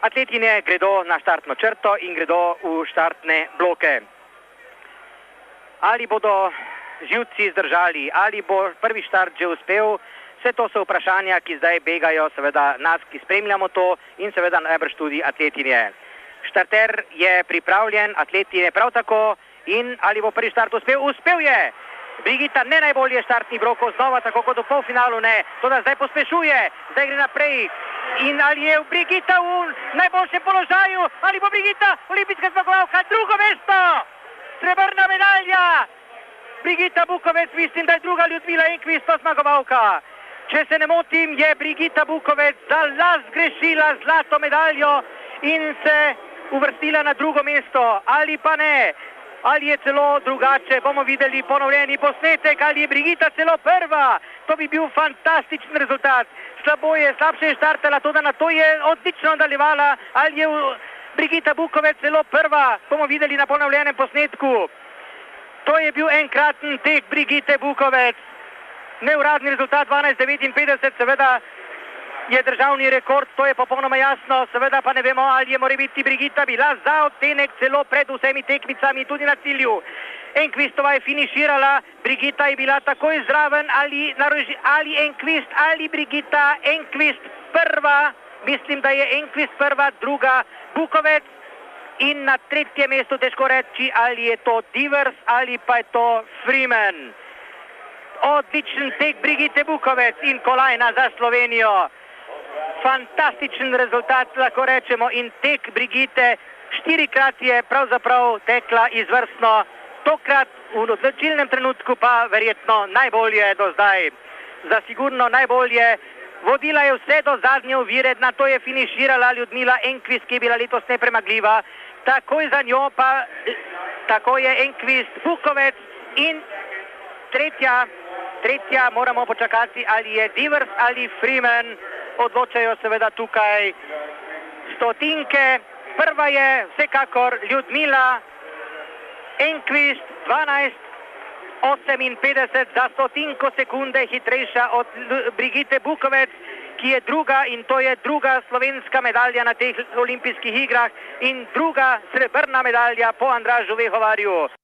Atletine gredo na štartno črto in gredo v štartne bloke. Ali bodo živci zdržali, ali bo prvi štart že uspel, vse to so vprašanja, ki zdaj begajo, seveda nas, ki spremljamo to in seveda najbrž tudi atletinje. Štarter je pripravljen, atletine prav tako in ali bo prvi štart uspel, uspel je. Brigita ne najbolje štartni broko, znova tako kot v polfinalu ne, to da zdaj pospešuje, zdaj gre naprej. In ali je Brigita v najboljšem položaju, ali bo Brigita olimpijska zmagovalka, drugo mesto, srebrna medalja. Brigita Bukovec, mislim, da je druga Ljudmila Enkvista zmagovalka. Če se ne motim, je Brigita Bukovec za las grešila zlato medaljo in se uvrstila na drugo mesto, ali pa ne ali je celo drugače. Bomo videli ponovljeni posnetek, ali je Brigita celo prva. To bi bil fantastičen rezultat. Slabo je, slabše je štartala, tudi na to je odlično nadaljevala. Ali je Brigita Bukovec celo prva, bomo videli na ponovljenem posnetku. To je bil enkraten tek Brigite Bukovec. Neuradni rezultat 12.59, seveda je državni rekord, to je popolnoma jasno, seveda pa ne vemo, ali je mora biti Brigita bila za odtenek celo pred vsemi tekmicami tudi na cilju. Enkvistova je finiširala, Brigita je bila takoj zraven, ali, naroži, ali Enkvist ali Brigita, Enkvist prva, mislim, da je Enkvist prva, druga Bukovec in na tretje mesto težko reči, ali je to Divers ali pa je to Freeman. Odličen tek Brigite Bukovec in kolajna za Slovenijo fantastičen rezultat, lahko rečemo, in tek Brigite štirikrat je pravzaprav tekla izvrstno, tokrat v odločilnem trenutku pa verjetno najbolje do zdaj. Za sigurno najbolje. Vodila je vse do zadnje ovire, na to je finiširala Ljudmila Enkvist, ki je bila letos nepremagljiva, takoj za njo pa tako je Enkvist Bukovec in tretja, tretja moramo počakati ali je Divers ali Freeman odločajo seveda tukaj stotinke. Prva je vsekakor Ljudmila Enkvist 12.58 za stotinko sekunde hitrejša od Brigite Bukovec, ki je druga in to je druga slovenska medalja na teh olimpijskih igrah in druga srebrna medalja po Andražu Vehovarju.